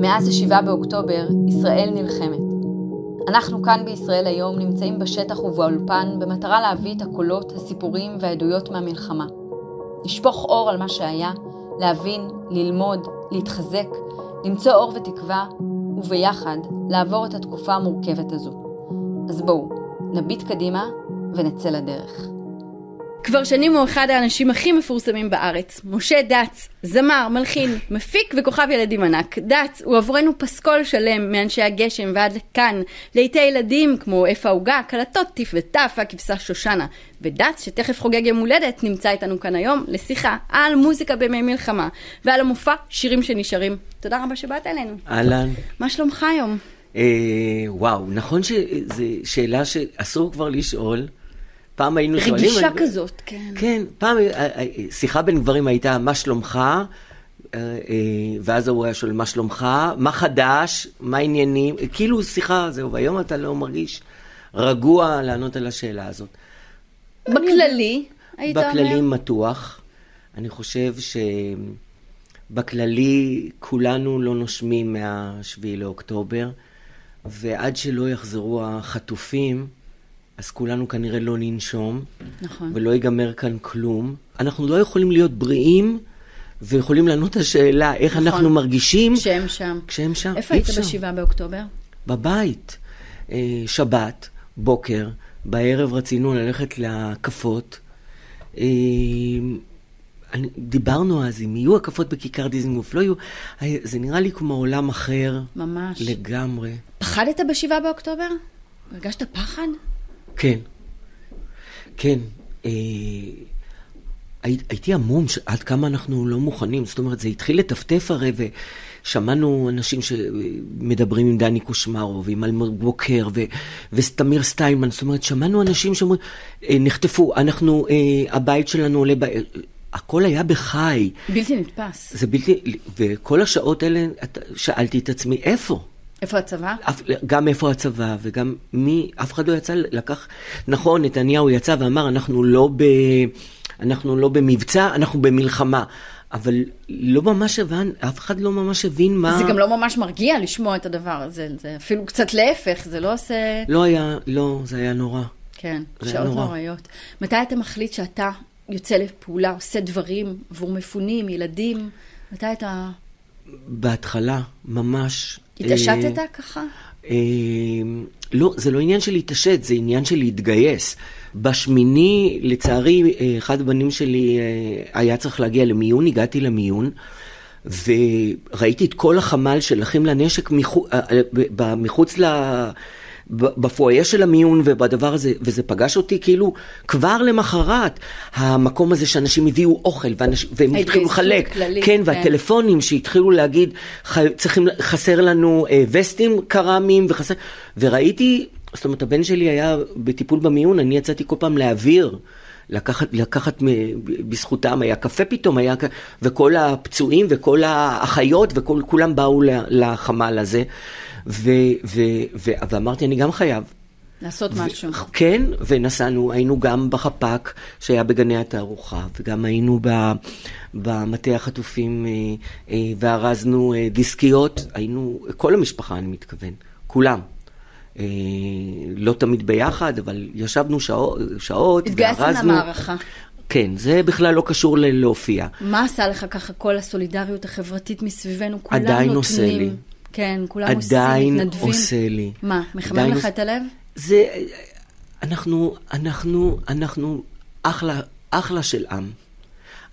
מאז ה-7 באוקטובר, ישראל נלחמת. אנחנו כאן בישראל היום נמצאים בשטח ובאולפן במטרה להביא את הקולות, הסיפורים והעדויות מהמלחמה. לשפוך אור על מה שהיה, להבין, ללמוד, להתחזק, למצוא אור ותקווה, וביחד לעבור את התקופה המורכבת הזו. אז בואו, נביט קדימה ונצא לדרך. כבר שנים הוא אחד האנשים הכי מפורסמים בארץ. משה דץ, זמר, מלחין, מפיק וכוכב ילדים ענק. דץ הוא עבורנו פסקול שלם מאנשי הגשם ועד לכאן, לעיתי ילדים כמו איפה העוגה, קלטות טיף וטף והכבשה שושנה. ודץ, שתכף חוגג יום הולדת, נמצא איתנו כאן היום לשיחה על מוזיקה בימי מלחמה ועל המופע שירים שנשארים. תודה רבה שבאת אלינו. אהלן. מה שלומך היום? אה, וואו, נכון שזו שאלה שאסור כבר לשאול. פעם היינו שואלים... רגישה כזאת, כן. כן, פעם אה, אה, שיחה בין גברים הייתה, מה שלומך? אה, ואז הוא היה שואל, מה שלומך? מה חדש? מה העניינים? כאילו שיחה, זהו, והיום אתה לא מרגיש רגוע לענות על השאלה הזאת. בכללי, היית אומר? בכללי מתוח. אני חושב שבכללי כולנו לא נושמים מה-7 לאוקטובר, ועד שלא יחזרו החטופים, אז כולנו כנראה לא ננשום, נכון. ולא ייגמר כאן כלום. אנחנו לא יכולים להיות בריאים ויכולים לענות על השאלה איך נכון. אנחנו מרגישים כשהם שם. כשהם שם. איפה אי היית אפשר. בשבעה באוקטובר? בבית. אה, שבת, בוקר, בערב רצינו ללכת להקפות. אה, דיברנו אז אם יהיו הקפות בכיכר דיזנגוף, לא יהיו, אה, זה נראה לי כמו עולם אחר ממש. לגמרי. פחדת בשבעה באוקטובר? הרגשת פחד? כן, כן. אה, הי, הייתי המום עד כמה אנחנו לא מוכנים. זאת אומרת, זה התחיל לטפטף הרי, ושמענו אנשים שמדברים עם דני קושמרו, ועם אלמוג בוקר, ו, ותמיר סטיינמן. זאת אומרת, שמענו אנשים שאומרים, אה, נחטפו, אנחנו, אה, הבית שלנו עולה ב... הכל היה בחי. בלתי נתפס. זה בלתי... וכל השעות האלה, שאלתי את עצמי, איפה? איפה הצבא? גם איפה הצבא, וגם מי, אף אחד לא יצא לקח, נכון, נתניהו יצא ואמר, אנחנו לא, ב, אנחנו לא במבצע, אנחנו במלחמה. אבל לא ממש הבן, אף אחד לא ממש הבין מה... זה גם לא ממש מרגיע לשמוע את הדבר הזה, זה אפילו קצת להפך, זה לא עושה... לא היה, לא, זה היה נורא. כן, שעות נורא. נוראיות. מתי אתה מחליט שאתה יוצא לפעולה, עושה דברים עבור מפונים, ילדים? מתי אתה... בהתחלה, ממש... התעשתת אה, ככה? אה, לא, זה לא עניין של להתעשת, זה עניין של להתגייס. בשמיני, לצערי, אה, אחד הבנים שלי היה צריך להגיע למיון, הגעתי למיון, וראיתי את כל החמ"ל של אחים לנשק מחוץ ל... בפואיה של המיון ובדבר הזה, וזה פגש אותי כאילו כבר למחרת, המקום הזה שאנשים הביאו אוכל ואנש, והם התחילו לחלק, כללית, כן, כן. והטלפונים שהתחילו להגיד, ח, צריכים, חסר לנו אה, וסטים קרמיים וחסר, וראיתי, זאת אומרת, הבן שלי היה בטיפול במיון, אני יצאתי כל פעם להעביר. לקחת, לקחת בזכותם, היה קפה פתאום, היה, וכל הפצועים וכל האחיות וכולם באו לחמ"ל הזה, ו, ו, ו, ואמרתי, אני גם חייב. לעשות משהו. כן, ונסענו, היינו גם בחפ"ק שהיה בגני התערוכה, וגם היינו ב- במטה החטופים אה, אה, וארזנו אה, דיסקיות, היינו, כל המשפחה אני מתכוון, כולם. אה, לא תמיד ביחד, אבל ישבנו שעות, שעות וארזנו. למערכה. כן, זה בכלל לא קשור ללהופיע. מה עשה לך ככה כל הסולידריות החברתית מסביבנו? כולם עדיין נותנים. עושה לי. כן, כולם עדיין עושים, מתנדבים. עושה לי. מה, מחמם עדיין לך את הלב? זה, אנחנו, אנחנו, אנחנו אחלה, אחלה של עם.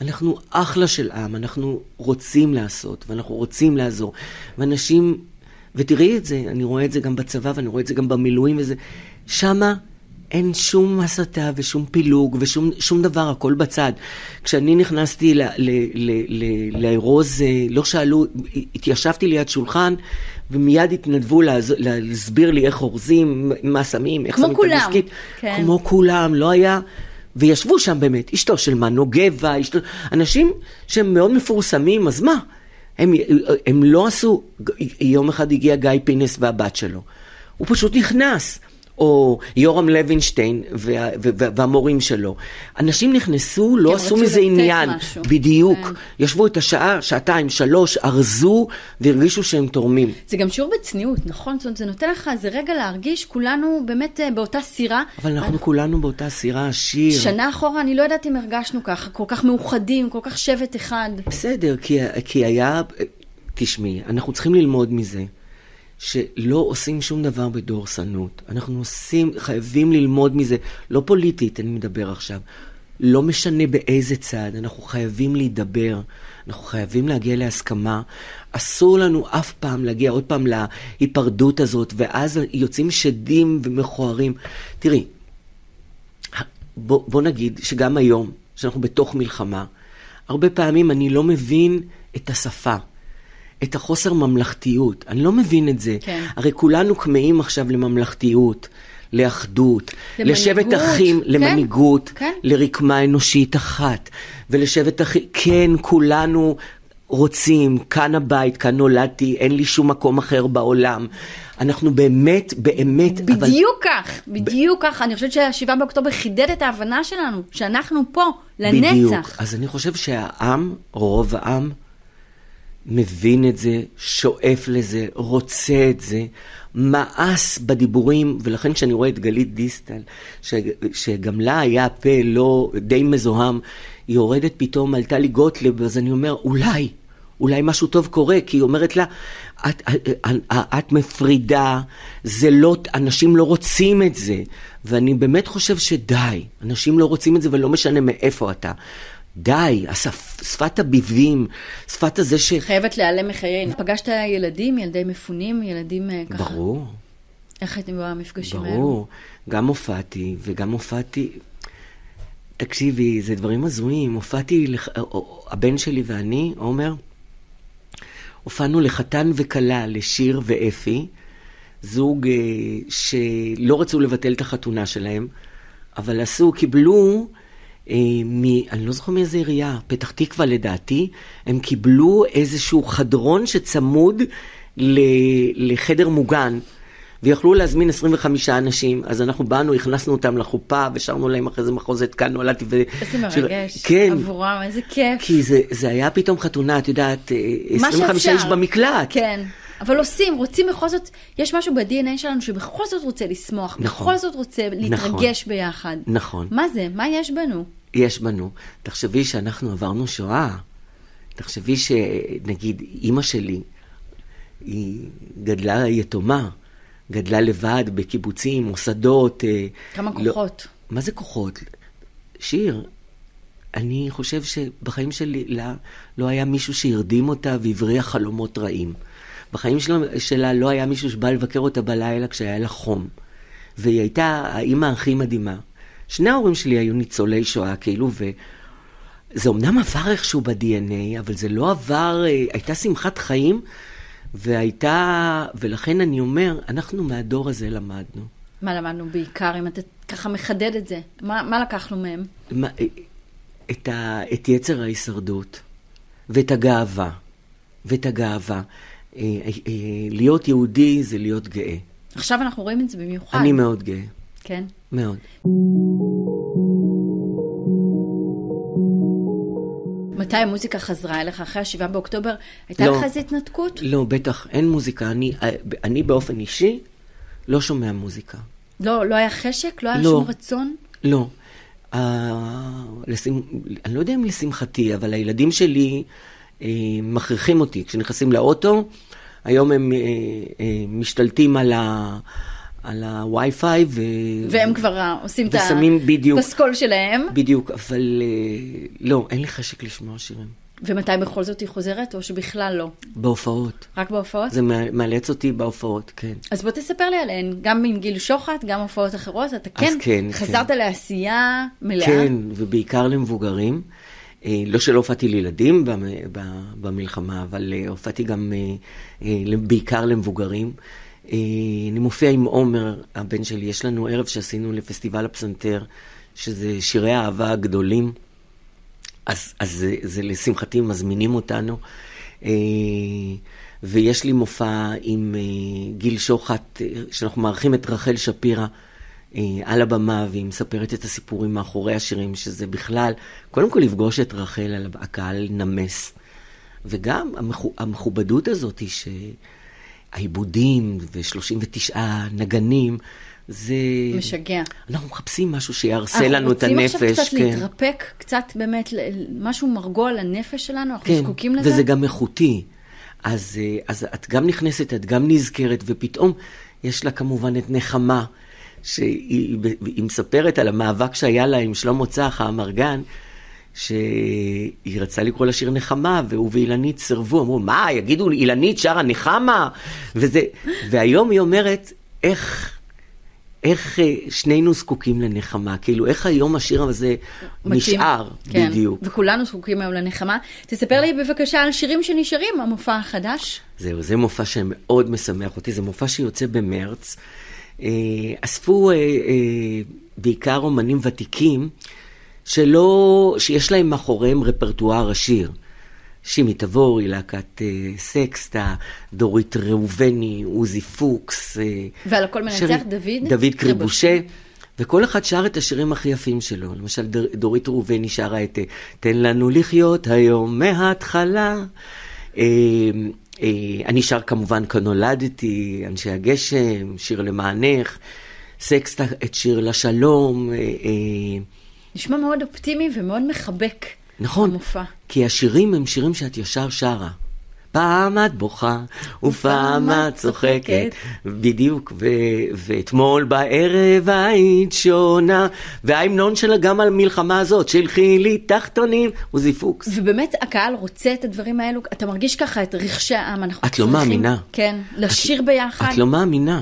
אנחנו אחלה של עם, אנחנו רוצים לעשות, ואנחנו רוצים לעזור. ואנשים, ותראי את זה, אני רואה את זה גם בצבא, ואני רואה את זה גם במילואים, וזה, שמה אין שום הסתה ושום פילוג ושום שום דבר, הכל בצד. כשאני נכנסתי ל- ל- ל- ל- לארוז, אה, לא שאלו, התיישבתי ליד שולחן, ומיד התנדבו לעז- להסביר לי איך אורזים, מה שמים, איך שמים כולם, את הדיסקית. כן. כמו כולם, לא היה... וישבו שם באמת, אשתו של מנו גבע, אשתו... אנשים שהם מאוד מפורסמים, אז מה? הם, הם לא עשו... יום אחד הגיע גיא פינס והבת שלו. הוא פשוט נכנס. או יורם לוינשטיין וה, וה, והמורים שלו. אנשים נכנסו, לא הם עשו מזה עניין. משהו. בדיוק. כן. ישבו את השעה, שעתיים, שלוש, ארזו והרגישו שהם תורמים. זה גם שיעור בצניעות, נכון? זאת אומרת, זה נותן לך איזה רגע להרגיש כולנו באמת אה, באותה סירה. אבל אנחנו כולנו באותה סירה, שיר. שנה אחורה, אני לא יודעת אם הרגשנו ככה, כל כך מאוחדים, כל כך שבט אחד. בסדר, כי, כי היה... תשמעי, אנחנו צריכים ללמוד מזה. שלא עושים שום דבר בדורסנות. אנחנו עושים, חייבים ללמוד מזה, לא פוליטית, אני מדבר עכשיו. לא משנה באיזה צד, אנחנו חייבים להידבר, אנחנו חייבים להגיע להסכמה. אסור לנו אף פעם להגיע עוד פעם להיפרדות הזאת, ואז יוצאים שדים ומכוערים. תראי, בוא, בוא נגיד שגם היום, שאנחנו בתוך מלחמה, הרבה פעמים אני לא מבין את השפה. את החוסר ממלכתיות. אני לא מבין את זה. כן. הרי כולנו כמהים עכשיו לממלכתיות, לאחדות, למנהיגות, לשבת אחים, כן, למנהיגות, כן. לרקמה אנושית אחת. ולשבת אחים, כן, כולנו רוצים, כאן הבית, כאן נולדתי, אין לי שום מקום אחר בעולם. אנחנו באמת, באמת, אבל... בדיוק כך, בדיוק כך. אני חושבת שהשבעה באוקטובר חידד את ההבנה שלנו, שאנחנו פה, לנצח. בדיוק. אז אני חושב שהעם, רוב העם, מבין את זה, שואף לזה, רוצה את זה, מאס בדיבורים, ולכן כשאני רואה את גלית דיסטל, ש, שגם לה היה פה לא די מזוהם, היא יורדת פתאום על טלי גוטליב, אז אני אומר, אולי, אולי משהו טוב קורה, כי היא אומרת לה, את, את, את מפרידה, זה לא, אנשים לא רוצים את זה. ואני באמת חושב שדי, אנשים לא רוצים את זה ולא משנה מאיפה אתה. די, השפ, שפת הביבים, שפת הזה ש... חייבת להיעלם מחיינו. פגשת ילדים, ילדי מפונים, ילדים אה, ככה? ברור, איך הייתם במפגשים האלו? ברור. גם הופעתי וגם הופעתי... תקשיבי, זה דברים הזויים. הופעתי, לח... הבן שלי ואני, עומר, הופענו לחתן וכלה, לשיר ואפי, זוג אה, שלא רצו לבטל את החתונה שלהם, אבל עשו, קיבלו... אה, מ... אני לא זוכר מאיזה עירייה, פתח תקווה לדעתי, הם קיבלו איזשהו חדרון שצמוד ל... לחדר מוגן. ויכלו להזמין 25 אנשים, אז אנחנו באנו, הכנסנו אותם לחופה, ושרנו להם אחרי זה מחוזת כאן נולדתי. ו... איזה מרגש, כן. עבורם, איזה כיף. כי זה, זה היה פתאום חתונה, את יודעת, אה, מה 25 שאפשר. איש במקלט. כן. אבל עושים, רוצים בכל זאת, יש משהו ב-DNA שלנו שבכל זאת רוצה לשמוח, נכון. בכל זאת רוצה להתרגש ביחד. נכון. מה זה? מה יש בנו? יש בנו. תחשבי שאנחנו עברנו שואה. תחשבי שנגיד אימא שלי, היא גדלה יתומה, גדלה לבד בקיבוצים, מוסדות. אה, כמה לא- כוחות. מה זה כוחות? שיר, אני חושב שבחיים שלי לה, לא היה מישהו שהרדים אותה והבריח חלומות רעים. בחיים שלה, שלה לא היה מישהו שבא לבקר אותה בלילה כשהיה לה חום. והיא הייתה האימא הכי מדהימה. שני ההורים שלי היו ניצולי שואה, כאילו, וזה אמנם עבר איכשהו ב-DNA, אבל זה לא עבר, אה, הייתה שמחת חיים, והייתה, ולכן אני אומר, אנחנו מהדור הזה למדנו. מה למדנו בעיקר, אם אתה ככה מחדד את זה? מה, מה לקחנו מהם? מה, את, ה, את יצר ההישרדות, ואת הגאווה, ואת הגאווה. אה, אה, אה, להיות יהודי זה להיות גאה. עכשיו אנחנו רואים את זה במיוחד. אני מאוד גאה, כן. מאוד. מתי המוזיקה חזרה אליך? אחרי השבעה באוקטובר? הייתה לא. לך איזו התנתקות? לא, בטח, אין מוזיקה. אני, אה, אני באופן אישי לא שומע מוזיקה. לא, לא היה חשק? לא היה לא. שום רצון? לא. Uh, לשמ... אני לא יודע אם לשמחתי, אבל הילדים שלי uh, מכריחים אותי. כשנכנסים לאוטו, היום הם uh, uh, משתלטים על, ה... על הווי-פיי, ו... והם כבר אה, עושים את ושמים בדיוק. הפסקול שלהם. בדיוק, אבל uh, לא, אין לי חשק לשמוע שירים. ומתי בכל זאת היא חוזרת, או שבכלל לא? בהופעות. רק בהופעות? זה מא- מאלץ אותי בהופעות, כן. אז בוא תספר לי עליהן, גם עם גיל שוחט, גם הופעות אחרות, אתה אז כן, כן, חזרת כן. לעשייה מלאה. כן, ובעיקר למבוגרים. אה, לא שלא הופעתי לילדים במלחמה, אבל אה, הופעתי גם אה, אה, בעיקר למבוגרים. אה, אני מופיע עם עומר, הבן שלי, יש לנו ערב שעשינו לפסטיבל הפסנתר, שזה שירי האהבה הגדולים. אז, אז זה, זה לשמחתי מזמינים אותנו. אה, ויש לי מופע עם אה, גיל שוחט, שאנחנו מארחים את רחל שפירא, על הבמה, והיא מספרת את הסיפורים מאחורי השירים, שזה בכלל, קודם כל לפגוש את רחל, הקהל נמס. וגם המכו, המכובדות הזאת היא שהעיבודים ו-39 נגנים, זה... משגע. אנחנו מחפשים משהו שיערסה לנו את הנפש. אנחנו רוצים עכשיו קצת כן. להתרפק, קצת באמת, משהו מרגוע לנפש שלנו, אנחנו כן, זקוקים לזה. וזה גם איכותי. אז, אה, אז את גם נכנסת, את גם נזכרת, ופתאום יש לה כמובן את נחמה, שהיא היא מספרת על המאבק שהיה לה עם שלמה צח, האמרגן, שהיא רצתה לקרוא לשיר נחמה, והוא ואילנית סירבו, אמרו, מה, יגידו אילנית שרה נחמה? וזה, והיום היא אומרת, איך... איך אה, שנינו זקוקים לנחמה, כאילו איך היום השיר הזה מתאים. נשאר כן, בדיוק. וכולנו זקוקים היום לנחמה. תספר לי בבקשה על שירים שנשארים, המופע החדש. זהו, זה מופע שמאוד משמח אותי, זה מופע שיוצא במרץ. אה, אספו אה, אה, בעיקר אומנים ותיקים, שלא, שיש להם מאחוריהם רפרטואר עשיר. שימי תבורי, להקת אה, סקסטה, דורית ראובני, עוזי פוקס. אה, ועל הכל מנצח שירים- דוד? דוד קריבושה. וכל אחד שר את השירים הכי יפים שלו. למשל, דר- דורית ראובני שרה את אה, תן לנו לחיות היום מההתחלה. אה, אה, אני שר כמובן כנולדתי, אנשי הגשם, שיר למענך, סקסטה את שיר לשלום. אה, אה, נשמע מאוד אופטימי ומאוד מחבק. נכון, המופע. כי השירים הם שירים שאת ישר שרה. פעם את בוכה, ופעם את צוחקת, בדיוק, ו- ואתמול בערב היית שונה, וההמנון שלה גם על המלחמה הזאת, שלחי לי תחתונים, עוזי פוקס. ובאמת הקהל רוצה את הדברים האלו, אתה מרגיש ככה את רכשי העם, אנחנו את לא צריכים, מאמינה. כן, לשיר ביחד. את לא מאמינה.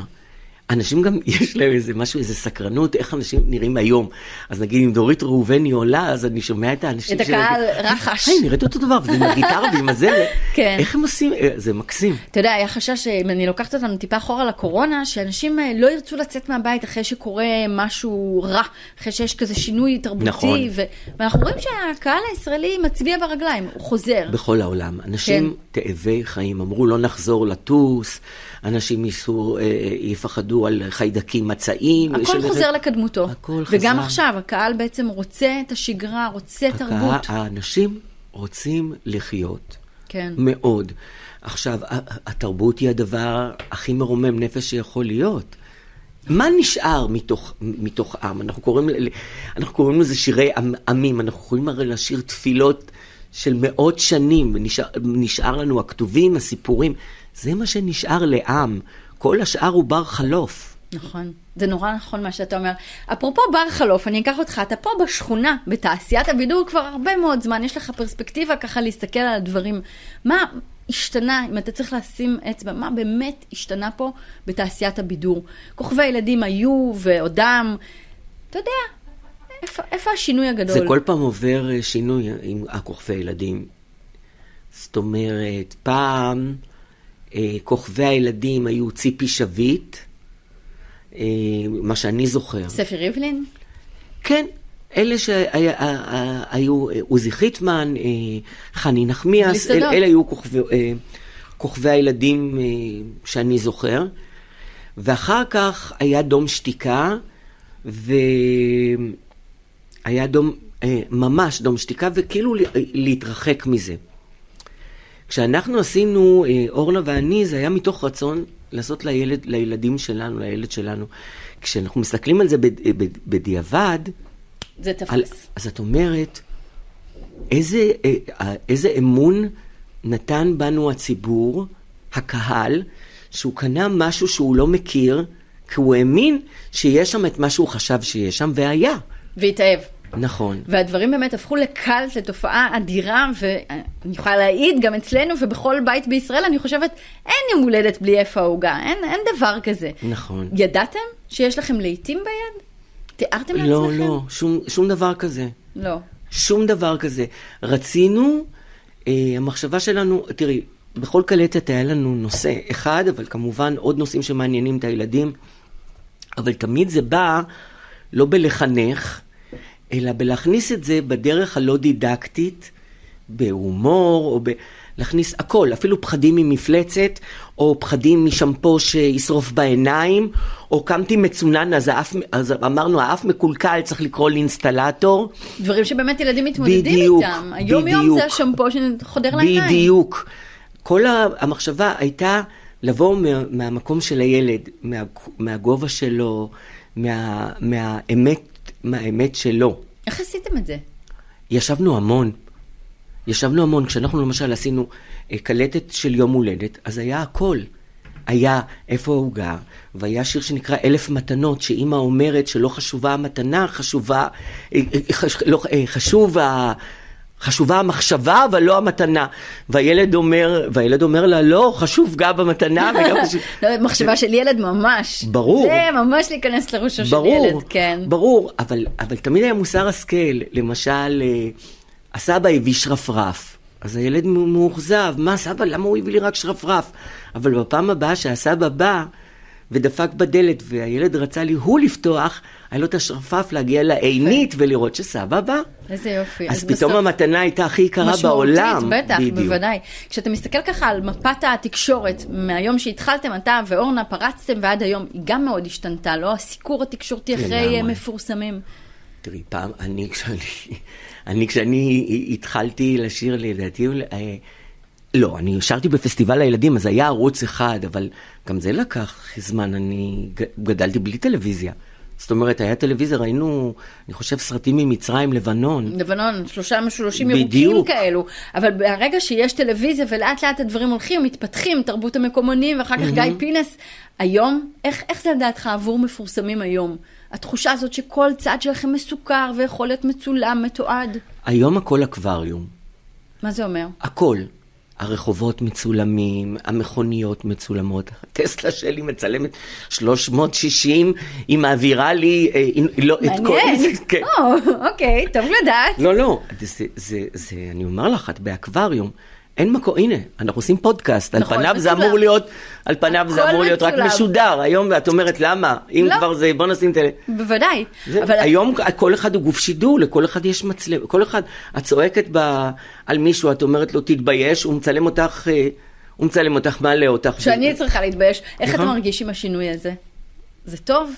אנשים גם, יש להם איזה משהו, איזה סקרנות, איך אנשים נראים היום. אז נגיד, אם דורית ראובני עולה, אז אני שומע את האנשים את הקהל רחש. היי, נראית אותו דבר, ועם הגיטרה ועם הזה. כן. איך הם עושים? אה, זה מקסים. אתה יודע, היה חשש, אם אני לוקחת אותנו טיפה אחורה לקורונה, שאנשים אה, לא ירצו לצאת מהבית אחרי שקורה משהו רע, אחרי שיש כזה שינוי תרבותי, נכון. ו... ואנחנו רואים שהקהל הישראלי מצביע ברגליים, הוא חוזר. בכל העולם. אנשים תאבי חיים, אמרו לא נחזור לטוס, אנשים ייסעו, אה, יפחדו על חיידקים מצעים. הכל חוזר לקדמותו. הכל וגם חזר. עכשיו, הקהל בעצם רוצה את השגרה, רוצה הקהל- תרבות. האנשים רוצים לחיות. כן. מאוד. עכשיו, התרבות היא הדבר הכי מרומם נפש שיכול להיות. מה נשאר מתוך, מתוך עם? אנחנו קוראים, אנחנו קוראים לזה שירי עמים, אנחנו יכולים הרי לשיר תפילות של מאות שנים, ונשאר נשאר לנו הכתובים, הסיפורים. זה מה שנשאר לעם. כל השאר הוא בר חלוף. נכון, זה נורא נכון מה שאתה אומר. אפרופו בר חלוף, אני אקח אותך, אתה פה בשכונה, בתעשיית הבידור כבר הרבה מאוד זמן, יש לך פרספקטיבה ככה להסתכל על הדברים. מה השתנה, אם אתה צריך לשים אצבע, מה באמת השתנה פה בתעשיית הבידור? כוכבי הילדים היו ועודם, אתה יודע, איפה, איפה השינוי הגדול? זה כל פעם עובר אה, שינוי עם הכוכבי הילדים. זאת אומרת, פעם אה, כוכבי הילדים היו ציפי שביט, אה, מה שאני זוכר. ספי ריבלין? כן, אלה שהיו עוזי חיטמן, אה, חני נחמיאס, אל. אלה היו כוכבי, אה, כוכבי הילדים אה, שאני זוכר. ואחר כך היה דום שתיקה, והיה דום, אה, ממש דום שתיקה, וכאילו להתרחק מזה. כשאנחנו עשינו, אה, אורנה ואני, זה היה מתוך רצון לעשות לילד, לילדים שלנו, לילד שלנו. כשאנחנו מסתכלים על זה בד- בד- בדיעבד, זה על, תפס. אז את אומרת, איזה, אה, אה, איזה אמון נתן בנו הציבור, הקהל, שהוא קנה משהו שהוא לא מכיר, כי הוא האמין שיש שם את מה שהוא חשב שיש שם, והיה. והתאהב. נכון. והדברים באמת הפכו לקאלט, לתופעה אדירה, ואני יכולה להעיד גם אצלנו ובכל בית בישראל, אני חושבת, אין יום הולדת בלי איפה העוגה, אין, אין דבר כזה. נכון. ידעתם שיש לכם להיטים ביד? תיארתם לא, לעצמכם? לא, שום, שום דבר כזה. לא. שום דבר כזה. רצינו, אה, המחשבה שלנו, תראי, בכל קלטת היה לנו נושא אחד, אבל כמובן עוד נושאים שמעניינים את הילדים, אבל תמיד זה בא לא בלחנך, אלא בלהכניס את זה בדרך הלא דידקטית, בהומור, או ב... להכניס הכל, אפילו פחדים ממפלצת, או פחדים משמפו שישרוף בעיניים, או קמתי מצונן, אז, האף, אז אמרנו, האף מקולקל, צריך לקרוא לאינסטלטור. דברים שבאמת ילדים מתמודדים בדיוק, איתם. היום בדיוק. יום זה השמפו שחודר לעיניים. בדיוק. כל המחשבה הייתה לבוא מה, מהמקום של הילד, מה, מהגובה שלו, מה, מהאמת, מהאמת שלו. איך עשיתם את זה? ישבנו המון. ישבנו המון. כשאנחנו למשל עשינו אה, קלטת של יום הולדת, אז היה הכל. היה איפה הוא גר, והיה שיר שנקרא אלף מתנות, שאימא אומרת שלא חשובה המתנה, חשובה, אה, אה, לא, חשוב. חשובה המחשבה, אבל לא המתנה. והילד אומר, והילד אומר לה, לא, חשוב גם המתנה וגם. לא, מחשבה של ילד ממש. ברור. זה ממש להיכנס לראשו של ילד, כן. ברור, אבל, אבל תמיד היה מוסר השכל. למשל, אה, הסבא הביא שרפרף, אז הילד מאוכזב, מה סבא, למה הוא הביא לי רק שרפרף? אבל בפעם הבאה שהסבא בא ודפק בדלת והילד רצה לי הוא לפתוח, היה לו את השרפרף להגיע לעינית ולראות שסבא בא. איזה יופי. אז פתאום בסוף- המתנה הייתה הכי יקרה בעולם. משמעותית, בטח, בדיוק. בוודאי. כשאתה מסתכל ככה על מפת התקשורת, מהיום שהתחלתם, אתה ואורנה פרצתם ועד היום, היא גם מאוד השתנתה, לא? הסיקור התקשורתי אחרי לגמרי. אה, מפורסמים. תראי, פעם, אני כשאני, אני כשאני התחלתי לשיר לדעתי, אה, לא, אני שרתי בפסטיבל הילדים, אז היה ערוץ אחד, אבל גם זה לקח זמן, אני גדלתי בלי טלוויזיה. זאת אומרת, היה טלוויזיה, ראינו, אני חושב, סרטים ממצרים, לבנון. לבנון, שלושה משולשים ירוקים. כאלו, אבל ברגע שיש טלוויזיה ולאט לאט הדברים הולכים, מתפתחים, תרבות המקומונים, ואחר כך גיא פינס, היום, איך, איך זה לדעתך עבור מפורסמים היום? התחושה הזאת שכל צד שלכם מסוכר ויכול להיות מצולם, מתועד. היום הכל אקווריום. מה זה אומר? הכל. הרחובות מצולמים, המכוניות מצולמות, הטסלה שלי מצלמת 360, היא מעבירה לי, אה, לא, את כל... מעניין. כן. או, אוקיי, טוב לדעת. לא, לא, זה, זה, זה, אני אומר לך, את באקווריום, אין מקום, הנה, אנחנו עושים פודקאסט, על נכון, פניו זה מצולם. אמור להיות, על פניו זה אמור להיות רק מצולם. משודר, היום את אומרת למה, אם לא. כבר זה, בוא נשים את ה... בוודאי. זה, אבל היום כל אחד הוא גוף שידור, לכל אחד יש מצלם, כל אחד, את צועקת ב, על מישהו, את אומרת לו תתבייש, הוא מצלם אותך, אה, הוא מצלם אותך, מעלה אותך. שאני צריכה להתבייש. איך נכון. מרגיש עם השינוי הזה? זה טוב?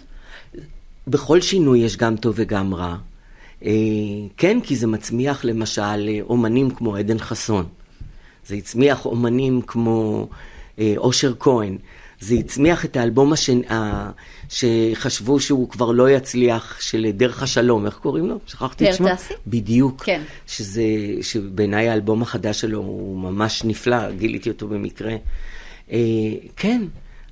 בכל שינוי יש גם טוב וגם רע. אה, כן, כי זה מצמיח למשל אה, אומנים כמו עדן חסון. זה הצמיח אומנים כמו אה, אושר כהן. זה הצמיח את האלבום השני, ה- שחשבו שהוא כבר לא יצליח, של דרך השלום, איך קוראים לו? שכחתי את שמו. טסי? בדיוק. כן. שזה, שבעיניי האלבום החדש שלו הוא ממש נפלא, גיליתי אותו במקרה. אה, כן,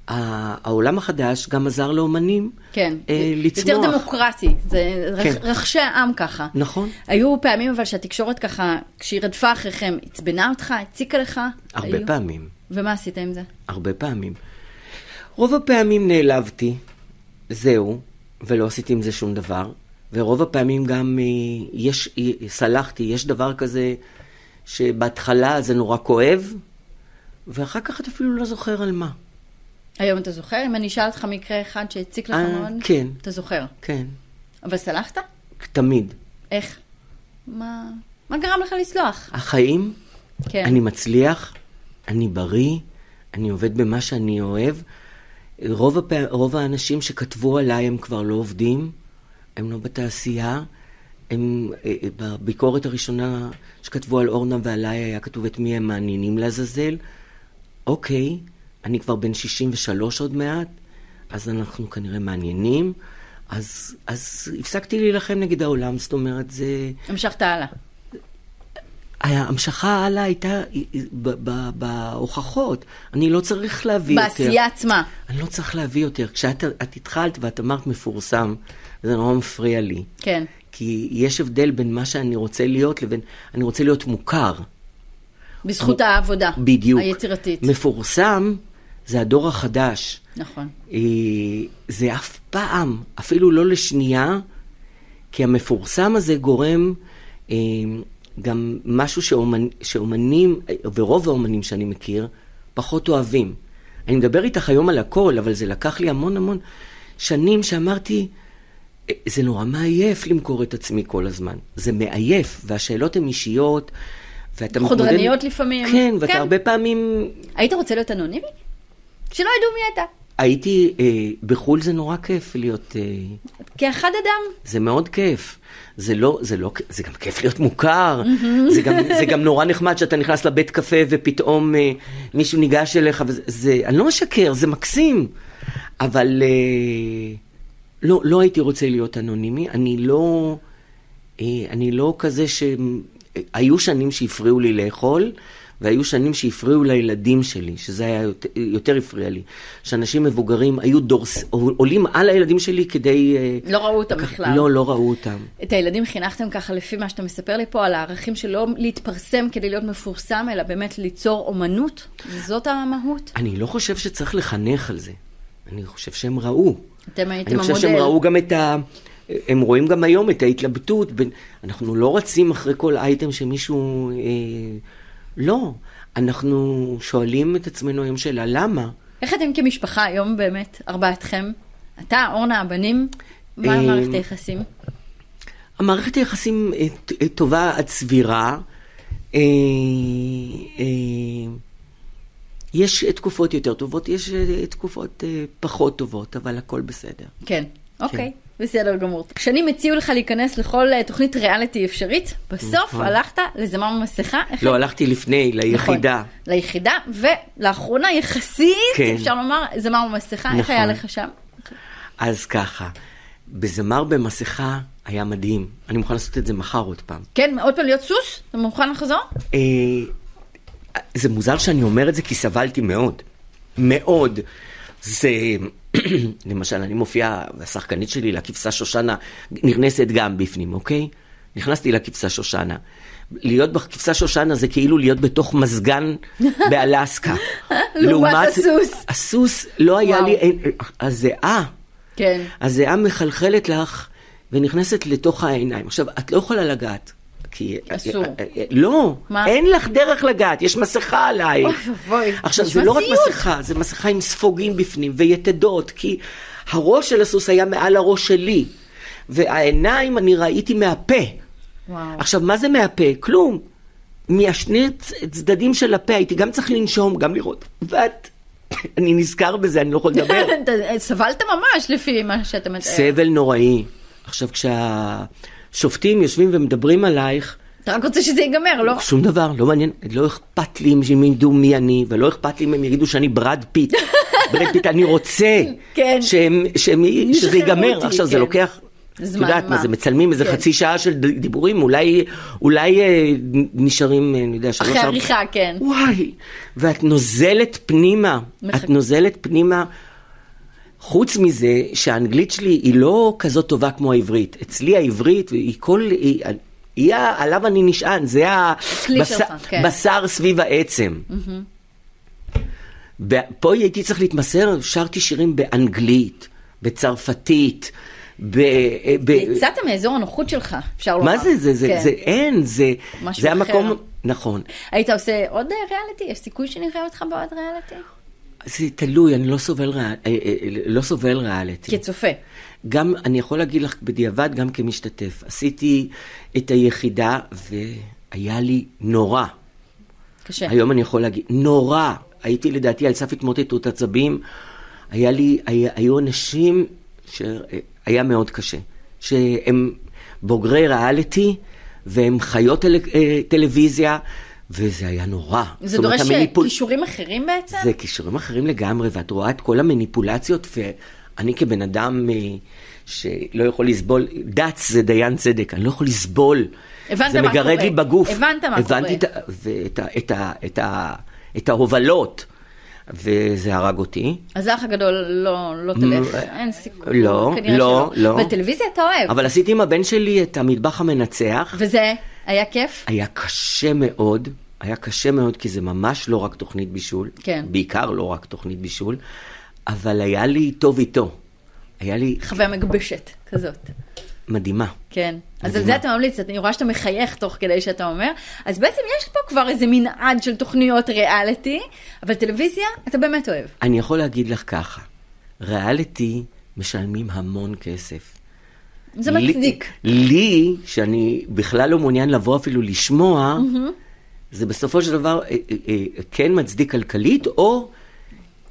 העולם החדש גם עזר לאומנים כן. אה, לצמוח. יותר דמוקרטי. זה כן. רחשי העם ככה. נכון. היו פעמים אבל שהתקשורת ככה, כשהיא רדפה אחריכם, עצבנה אותך, הציקה לך? הרבה היו? פעמים, ומה עשית עם זה? הרבה פעמים. רוב הפעמים נעלבתי, זהו, ולא עשיתי עם זה שום דבר. ורוב הפעמים גם אה, יש, אה, סלחתי, יש דבר כזה שבהתחלה זה נורא כואב, ואחר כך אתה אפילו לא זוכר על מה. היום אתה זוכר? אם אני אשאל אותך מקרה אחד שהציק לך אה, מאוד? כן. אתה זוכר. כן, אבל סלחת? תמיד. איך? מה, מה גרם לך לסלוח? החיים, כן. אני מצליח, אני בריא, אני עובד במה שאני אוהב. רוב, הפע... רוב האנשים שכתבו עליי הם כבר לא עובדים, הם לא בתעשייה. הם, אה, אה, בביקורת הראשונה שכתבו על אורנה ועליי היה כתוב את מי הם מעניינים לעזאזל. אוקיי, אני כבר בן 63 עוד מעט, אז אנחנו כנראה מעניינים. אז, אז הפסקתי להילחם נגד העולם, זאת אומרת, זה... המשכת הלאה. ההמשכה הלאה הייתה בהוכחות. אני לא צריך להביא יותר. בעשייה עצמה. אני לא צריך להביא יותר. כשאת את התחלת ואת אמרת מפורסם, זה נורא מפריע לי. כן. כי יש הבדל בין מה שאני רוצה להיות לבין... אני רוצה להיות מוכר. בזכות העבודה. בדיוק. היצירתית. מפורסם זה הדור החדש. נכון. אה, זה אף פעם, אפילו לא לשנייה, כי המפורסם הזה גורם אה, גם משהו שאומנ, שאומנים, ורוב האומנים שאני מכיר, פחות אוהבים. אני מדבר איתך היום על הכל, אבל זה לקח לי המון המון שנים שאמרתי, "אה, זה נורא מעייף למכור את עצמי כל הזמן. זה מעייף, והשאלות הן אישיות, ואתה חודרניות לפעמים. כן, ואתה כן. הרבה פעמים... היית רוצה להיות אנונימי? שלא ידעו מי אתה. הייתי, אה, בחו"ל זה נורא כיף להיות... אה, כאחד אדם. זה מאוד כיף. זה לא, זה לא, זה גם כיף להיות מוכר, זה, גם, זה גם נורא נחמד שאתה נכנס לבית קפה ופתאום אה, מישהו ניגש אליך, וזה, זה, אני לא משקר, זה מקסים, אבל אה, לא, לא הייתי רוצה להיות אנונימי, אני לא, אה, אני לא כזה ש... היו שנים שהפריעו לי לאכול, והיו שנים שהפריעו לילדים שלי, שזה היה יותר, יותר הפריע לי. שאנשים מבוגרים היו דורס, עולים על הילדים שלי כדי... אה, לא ראו אותם ככה- בכלל. לא, לא ראו אותם. את הילדים חינכתם ככה לפי מה שאתה מספר לי פה, על הערכים של לא להתפרסם כדי להיות מפורסם, אלא באמת ליצור אומנות? זאת המהות? אני לא חושב שצריך לחנך על זה. אני חושב שהם ראו. אתם הייתם אני חושב המודל. שהם ראו גם את ה... הם רואים גם היום את ההתלבטות. בין... אנחנו לא רצים אחרי כל אייטם שמישהו... אה... לא. אנחנו שואלים את עצמנו היום שאלה, למה? איך אתם כמשפחה היום באמת, ארבעתכם? אתה, אורנה, הבנים? מה אה, מערכת היחסים? המערכת היחסים אה, אה, טובה עד סבירה. אה, יש תקופות יותר טובות, יש תקופות פחות טובות, אבל הכל בסדר. כן, אוקיי, בסדר גמור. שנים הציעו לך להיכנס לכל אה, תוכנית ריאליטי אפשרית, בסוף נכון. הלכת לזמר במסכה. איך- לא, הלכתי לפני, ליחידה. נכון, ליחידה, ולאחרונה יחסית, כן. אפשר לומר, זמר במסכה, איך נכון. היה לך שם? אז ככה, בזמר במסכה היה מדהים. אני מוכן לעשות את זה מחר עוד פעם. כן, עוד פעם להיות סוס? אתה מוכן לחזור? אה, זה מוזר שאני אומר את זה כי סבלתי מאוד. מאוד. זה, למשל, אני מופיע, והשחקנית שלי, לכבשה שושנה, נכנסת גם בפנים, אוקיי? נכנסתי לכבשה שושנה. להיות בכבשה שושנה זה כאילו להיות בתוך מזגן באלסקה. לעומת הסוס. הסוס לא היה וואו. לי, הזיעה, כן. הזיעה מחלחלת לך ונכנסת לתוך העיניים. עכשיו, את לא יכולה לגעת. כי... אסור. לא, מה? אין לך דרך לגעת, יש מסכה עלייך. אוי ואבוי, עכשיו, זה לא רק. מסכה, זה מסכה עם ספוגים בפנים ויתדות, כי הראש של הסוס היה מעל הראש שלי, והעיניים אני ראיתי מהפה. וואו. עכשיו, מה זה מהפה? כלום. מהשני צדדים של הפה הייתי גם צריך לנשום, גם לראות. ואת... אני נזכר בזה, אני לא יכול לדבר. סבלת ממש לפי מה שאתה מתאר. סבל נוראי. עכשיו, כשהשופטים יושבים ומדברים עלייך, אתה רק רוצה שזה ייגמר, לא? שום דבר, לא מעניין, לא אכפת לי אם הם ידעו מי אני, ולא אכפת לי אם הם יגידו שאני ברד פיט. ברד פיט, אני רוצה כן. שהם, שהם, שזה ייגמר. אותי, עכשיו, זה כן. לוקח... את זמן, יודעת מה? מה, זה מצלמים איזה כן. חצי שעה של דיבורים, אולי, אולי אה, נשארים, אה, אני יודע, שלוש... אחרי עריכה, כן. וואי, ואת נוזלת פנימה, מחכה. את נוזלת פנימה. חוץ מזה שהאנגלית שלי היא לא כזאת טובה כמו העברית. אצלי העברית היא כל... היא, היא ה- עליו אני נשען, זה הבשר, שלך, כן. בשר סביב העצם. פה הייתי צריך להתמסר, שרתי שירים באנגלית, בצרפתית, ב... ב- יצאת מאזור הנוחות שלך, אפשר לומר. מה זה, זה, זה, כן. זה אין, זה, זה. המקום, נכון. היית עושה עוד ריאליטי? יש סיכוי שנראה אותך בעוד ריאליטי? זה תלוי, אני לא סובל, ריאל, אה, אה, לא סובל ריאליטי. כצופה. גם, אני יכול להגיד לך בדיעבד, גם כמשתתף. עשיתי את היחידה והיה לי נורא. קשה. היום אני יכול להגיד, נורא. הייתי לדעתי על סף התמוטטות עצבים. היה לי, היה, היו אנשים שהיה מאוד קשה. שהם בוגרי ריאליטי, והם חיות טל, אה, טלוויזיה, וזה היה נורא. זה דורש המניפול- כישורים אחרים בעצם? זה כישורים אחרים לגמרי, ואת רואה את כל המניפולציות, ואני כבן אדם אה, שלא יכול לסבול, דץ זה דיין צדק, אני לא יכול לסבול. הבנת זה מה מגרד קורה. לי בגוף. הבנת מה הבנתי קורה. את, ה- ואת את, את, את ההובלות, וזה הרג אותי. אז האח הגדול לא, לא תלך, אין סיכוי. לא, לא, שלא. לא. בטלוויזיה אתה אוהב. אבל עשיתי עם הבן שלי את המטבח המנצח. וזה היה כיף? היה קשה מאוד, היה קשה מאוד, כי זה ממש לא רק תוכנית בישול. כן. בעיקר לא רק תוכנית בישול, אבל היה לי טוב איתו. היה לי חוויה מגבשת כזאת. מדהימה. כן. אז על מדהימה. זה אתה ממליץ, אני רואה שאתה מחייך תוך כדי שאתה אומר. אז בעצם יש פה כבר איזה מנעד של תוכניות ריאליטי, אבל טלוויזיה אתה באמת אוהב. אני יכול להגיד לך ככה, ריאליטי משלמים המון כסף. זה לי- מצדיק. לי, שאני בכלל לא מעוניין לבוא אפילו לשמוע, זה בסופו של דבר אה, אה, אה, כן מצדיק כלכלית, או,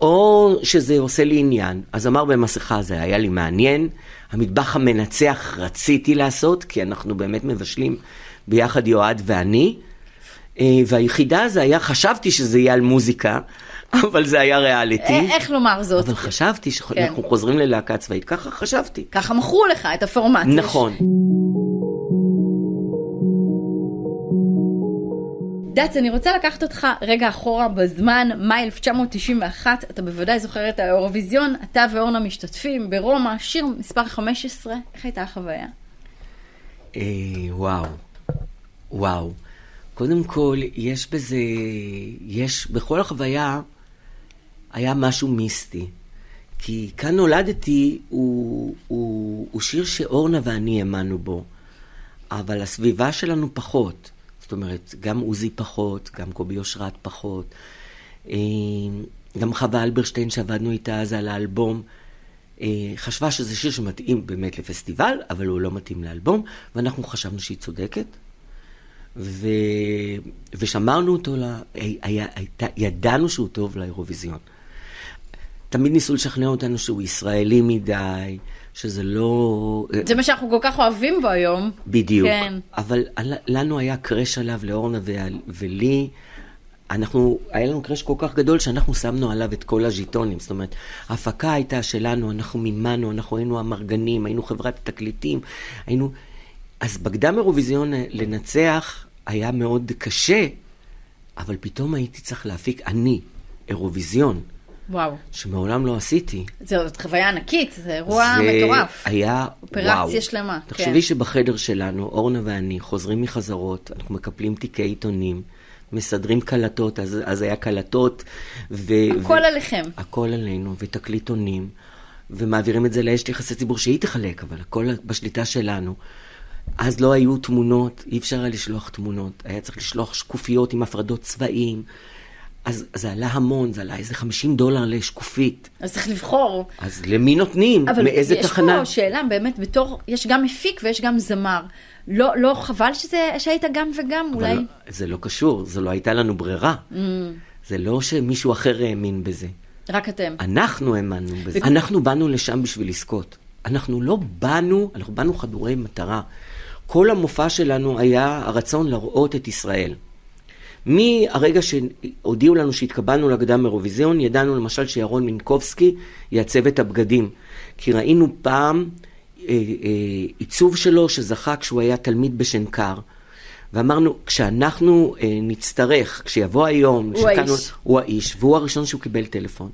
או שזה עושה לי עניין. אז אמר במסכה, זה היה לי מעניין. המטבח המנצח רציתי לעשות, כי אנחנו באמת מבשלים ביחד יועד ואני. אה, והיחידה זה היה, חשבתי שזה יהיה על מוזיקה, אבל זה היה ריאליטי. אה, איך לומר זאת? אבל חשבתי כן. שאנחנו חוזרים ללהקה צבאית, ככה חשבתי. ככה מכרו לך את הפורמט. נכון. דץ, אני רוצה לקחת אותך רגע אחורה בזמן, מאי 1991, אתה בוודאי זוכר את האירוויזיון, אתה ואורנה משתתפים ברומא, שיר מספר 15, איך הייתה החוויה? אה, וואו, וואו. קודם כל, יש בזה, יש, בכל החוויה היה משהו מיסטי. כי כאן נולדתי הוא, הוא, הוא שיר שאורנה ואני האמנו בו, אבל הסביבה שלנו פחות. זאת אומרת, גם עוזי פחות, גם קובי אושרת פחות. אה, גם חווה אלברשטיין שעבדנו איתה אז על האלבום, אה, חשבה שזה שיר שמתאים באמת לפסטיבל, אבל הוא לא מתאים לאלבום, ואנחנו חשבנו שהיא צודקת. ו... ושמרנו אותו, לה... היה... הייתה... ידענו שהוא טוב לאירוויזיון. תמיד ניסו לשכנע אותנו שהוא ישראלי מדי, שזה לא... זה מה שאנחנו כל כך אוהבים בו היום. בדיוק. כן. אבל לנו היה קרש עליו, לאורנה. ולי. אנחנו, היה לנו קרש כל כך גדול שאנחנו שמנו עליו את כל הז'יטונים. זאת אומרת, ההפקה הייתה שלנו, אנחנו מימנו, אנחנו היינו המרגנים, היינו חברת תקליטים, היינו... אז בקדם אירוויזיון לנצח היה מאוד קשה, אבל פתאום הייתי צריך להפיק, אני, אירוויזיון. וואו. שמעולם לא עשיתי. זאת חוויה ענקית, זה אירוע זה מטורף. היה, אופרציה וואו. שלמה. תחשבי כן. שבחדר שלנו, אורנה ואני, חוזרים מחזרות, אנחנו מקפלים תיקי עיתונים, מסדרים קלטות, אז, אז היה קלטות. ו, הכל ו, עליכם. הכל עלינו, ותקליטונים, ומעבירים את זה לאשת יחסי ציבור שהיא תחלק, אבל הכל בשליטה שלנו. אז לא היו תמונות, אי אפשר היה לשלוח תמונות, היה צריך לשלוח שקופיות עם הפרדות צבעים. אז זה עלה המון, זה עלה איזה 50 דולר לשקופית. אז צריך לבחור. אז למי נותנים? מאיזה תחנה? אבל יש פה שאלה, באמת, בתור, יש גם מפיק ויש גם זמר. לא, לא חבל שזה, שהיית גם וגם, אבל אולי? זה לא קשור, זה לא הייתה לנו ברירה. Mm. זה לא שמישהו אחר האמין בזה. רק אתם. אנחנו האמנו בזה. ו... אנחנו באנו לשם בשביל לזכות. אנחנו לא באנו, אנחנו באנו חדורי מטרה. כל המופע שלנו היה הרצון לראות את ישראל. מהרגע שהודיעו לנו שהתקבלנו לקדם אירוויזיון, ידענו למשל שירון מינקובסקי יעצב את הבגדים. כי ראינו פעם אה, אה, עיצוב שלו שזכה כשהוא היה תלמיד בשנקר. ואמרנו, כשאנחנו אה, נצטרך, כשיבוא היום, הוא האיש. הוא האיש, והוא הראשון שהוא קיבל טלפון.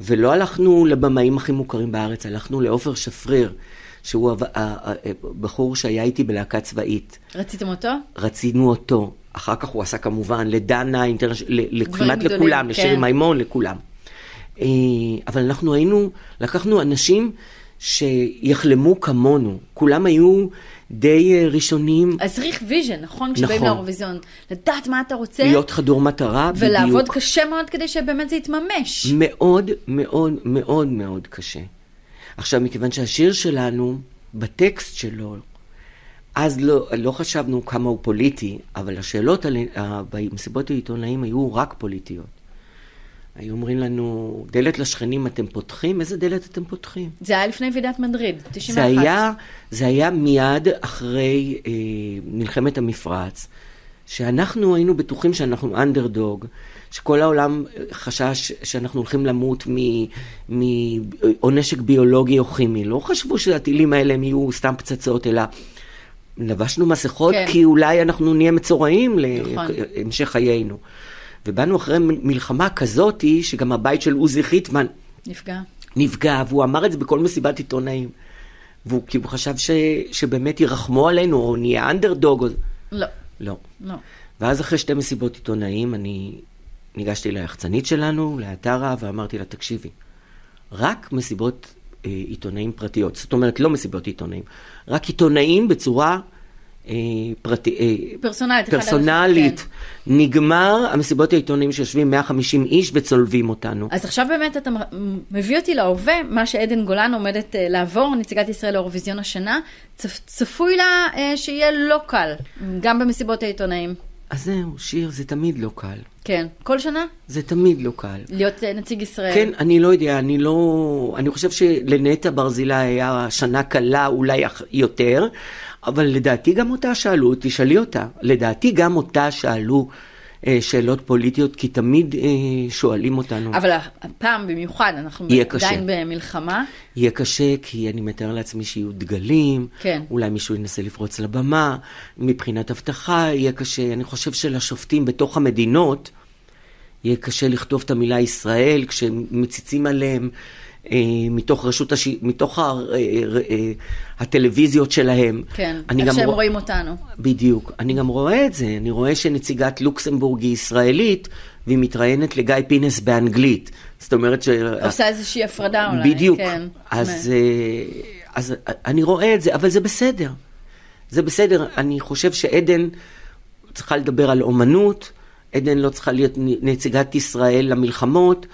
ולא הלכנו לבמאים הכי מוכרים בארץ, הלכנו לעופר שפריר, שהוא הבחור שהיה איתי בלהקה צבאית. רציתם אותו? רצינו אותו. אחר כך הוא עשה כמובן לדנה, אינטרנש... כמעט לכולם, כן. לשירי מימון, לכולם. אבל אנחנו היינו, לקחנו אנשים שיחלמו כמונו. כולם היו די ראשונים. אז צריך vision, נכון? כשבאים נכון. לאירוויזיון. לדעת מה אתה רוצה. להיות חדור מטרה, בדיוק. ולעבוד קשה מאוד כדי שבאמת זה יתממש. מאוד, מאוד, מאוד מאוד קשה. עכשיו, מכיוון שהשיר שלנו, בטקסט שלו, אז לא, לא חשבנו כמה הוא פוליטי, אבל השאלות על, במסיבות העיתונאים היו רק פוליטיות. היו אומרים לנו, דלת לשכנים אתם פותחים? איזה דלת אתם פותחים? זה היה לפני ועידת מדריד, 91. זה היה, זה היה מיד אחרי אה, מלחמת המפרץ, שאנחנו היינו בטוחים שאנחנו אנדרדוג, שכל העולם חשש שאנחנו הולכים למות מ, מ, או נשק ביולוגי או כימי. לא חשבו שהטילים האלה הם יהיו סתם פצצות, אלא לבשנו מסכות כן. כי אולי אנחנו נהיה מצורעים נכון. להמשך חיינו. ובאנו אחרי מלחמה כזאתי, שגם הבית של עוזי חיטמן נפגע. נפגע, והוא אמר את זה בכל מסיבת עיתונאים. והוא כאילו חשב ש, שבאמת ירחמו עלינו, או נהיה אנדרדוג. לא. לא. לא. ואז אחרי שתי מסיבות עיתונאים, אני ניגשתי ליחצנית שלנו, לאתרה, ואמרתי לה, תקשיבי, רק מסיבות אה, עיתונאים פרטיות, זאת אומרת, לא מסיבות עיתונאים, רק עיתונאים בצורה פרטי, אה, פרסונלית. פרסונלית. כן. נגמר המסיבות העיתונאים שיושבים 150 איש וצולבים אותנו. אז עכשיו באמת אתה מביא אותי להווה, מה שעדן גולן עומדת אה, לעבור, נציגת ישראל לאירוויזיון השנה, צפ, צפוי לה אה, שיהיה לא קל, גם במסיבות העיתונאים. אז זהו, שיר זה תמיד לא קל. כן. כל שנה? זה תמיד לא קל. להיות אה, נציג ישראל. כן, אני לא יודע, אני לא... אני חושב שלנטע ברזילי היה שנה קלה אולי יותר, אבל לדעתי גם אותה שאלו, תשאלי אותה, לדעתי גם אותה שאלו אה, שאלות פוליטיות, כי תמיד אה, שואלים אותנו. אבל הפעם במיוחד, אנחנו יהיה קשה. עדיין במלחמה. יהיה קשה, כי אני מתאר לעצמי שיהיו דגלים, כן. אולי מישהו ינסה לפרוץ לבמה, מבחינת אבטחה יהיה קשה. אני חושב שלשופטים בתוך המדינות יהיה קשה לכתוב את המילה ישראל כשמציצים עליהם מתוך רשות, הש... מתוך ה... אה, אה, הטלוויזיות שלהם. כן, איך שהם רוא- רואים אותנו. בדיוק. אני גם רואה את זה. אני רואה שנציגת לוקסמבורג היא ישראלית, והיא מתראיינת לגיא פינס באנגלית. זאת אומרת ש... עושה איזושהי הפרדה אולי. בדיוק. כן. אז, אה, אז אני רואה את זה, אבל זה בסדר. זה בסדר. אני חושב שעדן צריכה לדבר על אומנות, עדן לא צריכה להיות נציגת ישראל למלחמות.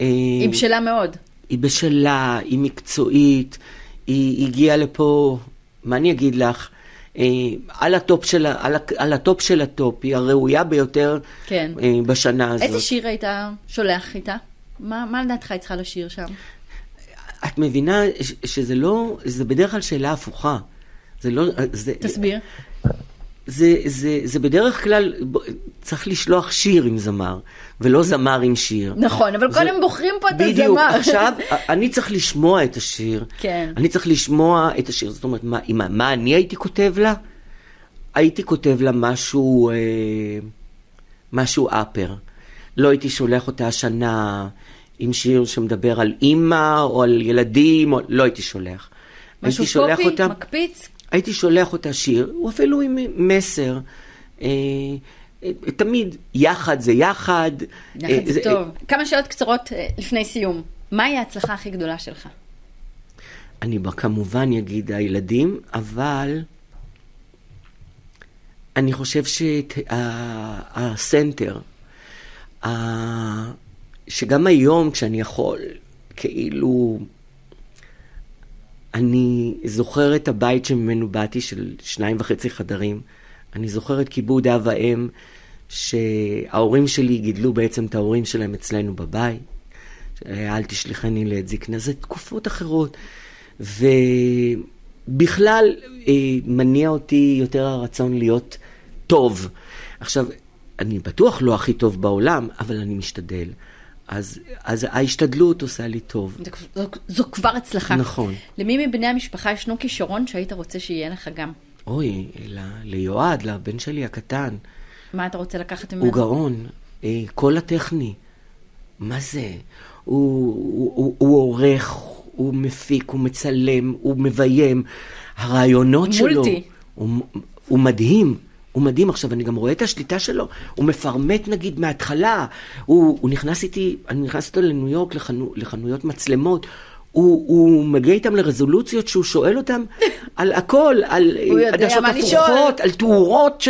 אה, היא בשלה מאוד. היא בשלה, היא מקצועית, היא הגיעה לפה, מה אני אגיד לך? אה, על הטופ של, על, על הטופ של הטופ, היא הראויה ביותר כן. אה, בשנה הזאת. איזה שיר היית שולח איתה? מה, מה לדעתך היא צריכה לשיר שם? את מבינה שזה לא, זה בדרך כלל שאלה הפוכה. זה לא, זה, תסביר. זה, זה, זה בדרך כלל, צריך לשלוח שיר עם זמר, ולא זמר עם שיר. נכון, אבל זה- קודם בוחרים פה את בדיוק, הזמר. עכשיו, אני צריך לשמוע את השיר. כן. אני צריך לשמוע את השיר. זאת אומרת, מה, מה, מה אני הייתי כותב לה? הייתי כותב לה משהו, אה, משהו אפר. לא הייתי שולח אותה השנה עם שיר שמדבר על אימא או על ילדים, או, לא הייתי שולח. משהו פופי, אותה, מקפיץ? הייתי שולח אותה שיר, הוא אפילו עם מסר. אה, תמיד יחד זה יחד. יחד אה, זה טוב. כמה שאלות קצרות אה, לפני סיום. מהי ההצלחה הכי גדולה שלך? אני כמובן אגיד הילדים, אבל אני חושב שהסנטר, שגם היום כשאני יכול, כאילו, אני זוכר את הבית שממנו באתי, של שניים וחצי חדרים. אני זוכר את כיבוד אב ואם, שההורים שלי גידלו בעצם את ההורים שלהם אצלנו בבית. אל תשליכני לעת זקנה, זה תקופות אחרות. ובכלל אה, מניע אותי יותר הרצון להיות טוב. עכשיו, אני בטוח לא הכי טוב בעולם, אבל אני משתדל. אז, אז ההשתדלות עושה לי טוב. זו, זו, זו כבר הצלחה. נכון. למי מבני המשפחה ישנו כישרון שהיית רוצה שיהיה לך גם? אוי, ל- ליועד, לבן שלי הקטן, מה אתה רוצה לקחת ממנו? הוא גאון, אה, כל הטכני. מה זה? הוא, הוא, הוא, הוא עורך, הוא מפיק, הוא מצלם, הוא מביים. הרעיונות שלו... מולטי. הוא, הוא מדהים. הוא מדהים. עכשיו, אני גם רואה את השליטה שלו. הוא מפרמט, נגיד, מההתחלה. הוא, הוא נכנס איתי, אני נכנס איתו לניו יורק, לחנו, לחנויות מצלמות. הוא, הוא מגיע איתם לרזולוציות שהוא שואל אותם על הכל, על עדשות. הפוכות, על תאורות. ש...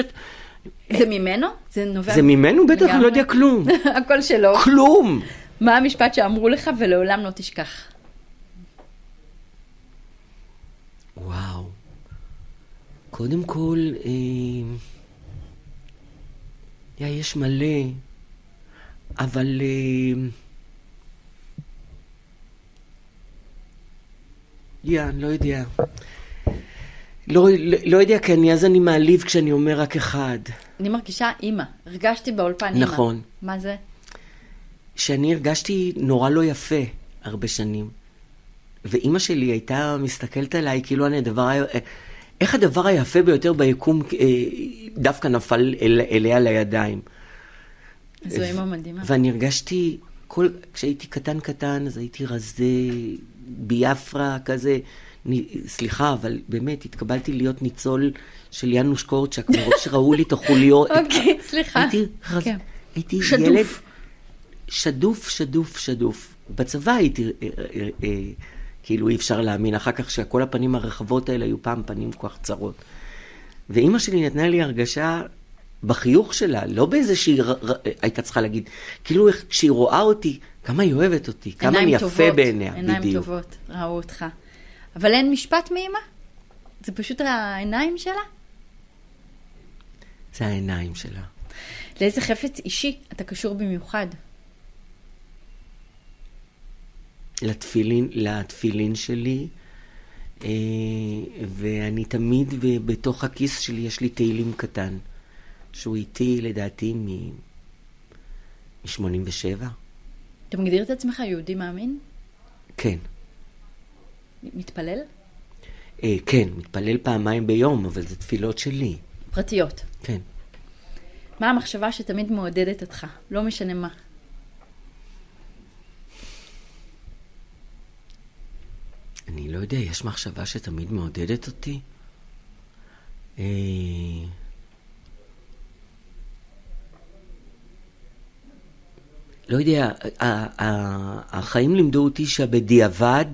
זה ממנו? זה נובע... זה ממנו? בטח, אני. לא יודע כלום. הכל שלו. כלום. מה המשפט שאמרו לך ולעולם לא תשכח? וואו. קודם כל, אה, יא, יש מלא, אבל... אה, יא, אני לא יודע. לא, לא, לא יודע, כי אני, אז אני מעליב כשאני אומר רק אחד. אני מרגישה אימא. הרגשתי באולפן אימא. נכון. מה זה? שאני הרגשתי נורא לא יפה הרבה שנים. ואימא שלי הייתה מסתכלת עליי כאילו אני הדבר, איך הדבר היפה ביותר ביקום אה, דווקא נפל אל, אליה לידיים. זו אימא מדהימה. ואני הרגשתי, כל, כשהייתי קטן קטן, אז הייתי רזה, ביאפרה כזה. אני, סליחה, אבל באמת, התקבלתי להיות ניצול של יאנוש קורצ'אק, מרוב שראו לי את החוליות. אוקיי, סליחה. הייתי, רז... כן. הייתי שדוף. ילד שדוף, שדוף, שדוף. בצבא הייתי, אה, אה, אה, כאילו אי אפשר להאמין, אחר כך שכל הפנים הרחבות האלה היו פעם פנים כל כך צרות. ואימא שלי נתנה לי הרגשה בחיוך שלה, לא באיזה שהיא ר- ר- הייתה צריכה להגיד, כאילו כשהיא רואה אותי, כמה היא אוהבת אותי, כמה עיניים אני יפה טובות, בעיניה, עיניים בדיוק. טובות, ראו אותך. אבל אין משפט מאמא? זה פשוט העיניים שלה? זה העיניים שלה. לאיזה חפץ אישי אתה קשור במיוחד? לתפילין, לתפילין שלי, אה, ואני תמיד, בתוך הכיס שלי יש לי תהילים קטן, שהוא איתי לדעתי מ-87. אתה מגדיר את עצמך יהודי מאמין? כן. מתפלל? אה, כן, מתפלל פעמיים ביום, אבל זה תפילות שלי. פרטיות? כן. מה המחשבה שתמיד מעודדת אותך? לא משנה מה. אני לא יודע, יש מחשבה שתמיד מעודדת אותי? אה... לא יודע, החיים לימדו אותי שבדיעבד,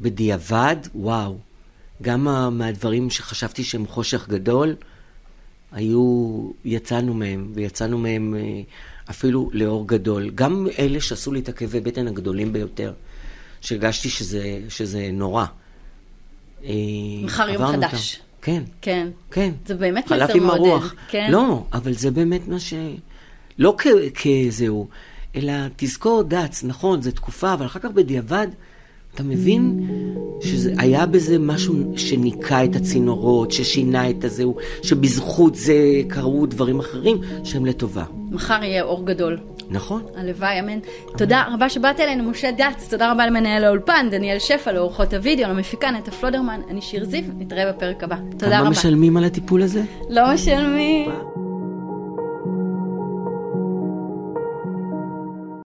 בדיעבד, וואו, גם מהדברים שחשבתי שהם חושך גדול, היו, יצאנו מהם, ויצאנו מהם אה, אפילו לאור גדול. גם אלה שעשו לי את הכאבי בטן הגדולים ביותר, שהרגשתי שזה, שזה נורא. אה, מחר יום חדש. אותם. כן. כן. כן. זה באמת מסר מעודד. חלף עם הרוח. כן. לא, אבל זה באמת מה ש... לא כזהו, אלא תזכור דץ, נכון, זו תקופה, אבל אחר כך בדיעבד אתה מבין שהיה בזה משהו שניקה את הצינורות, ששינה את הזהו, שבזכות זה קרו דברים אחרים שהם לטובה. מחר יהיה אור גדול. נכון. הלוואי, אמן. תודה רבה שבאת אלינו, משה דץ, תודה רבה למנהל האולפן, דניאל שפע, לאורחות הוידאו, למפיקה נטע פלודרמן, אני שיר זיו, נתראה בפרק הבא. תודה רבה. כמה משלמים על הטיפול הזה? לא משלמים.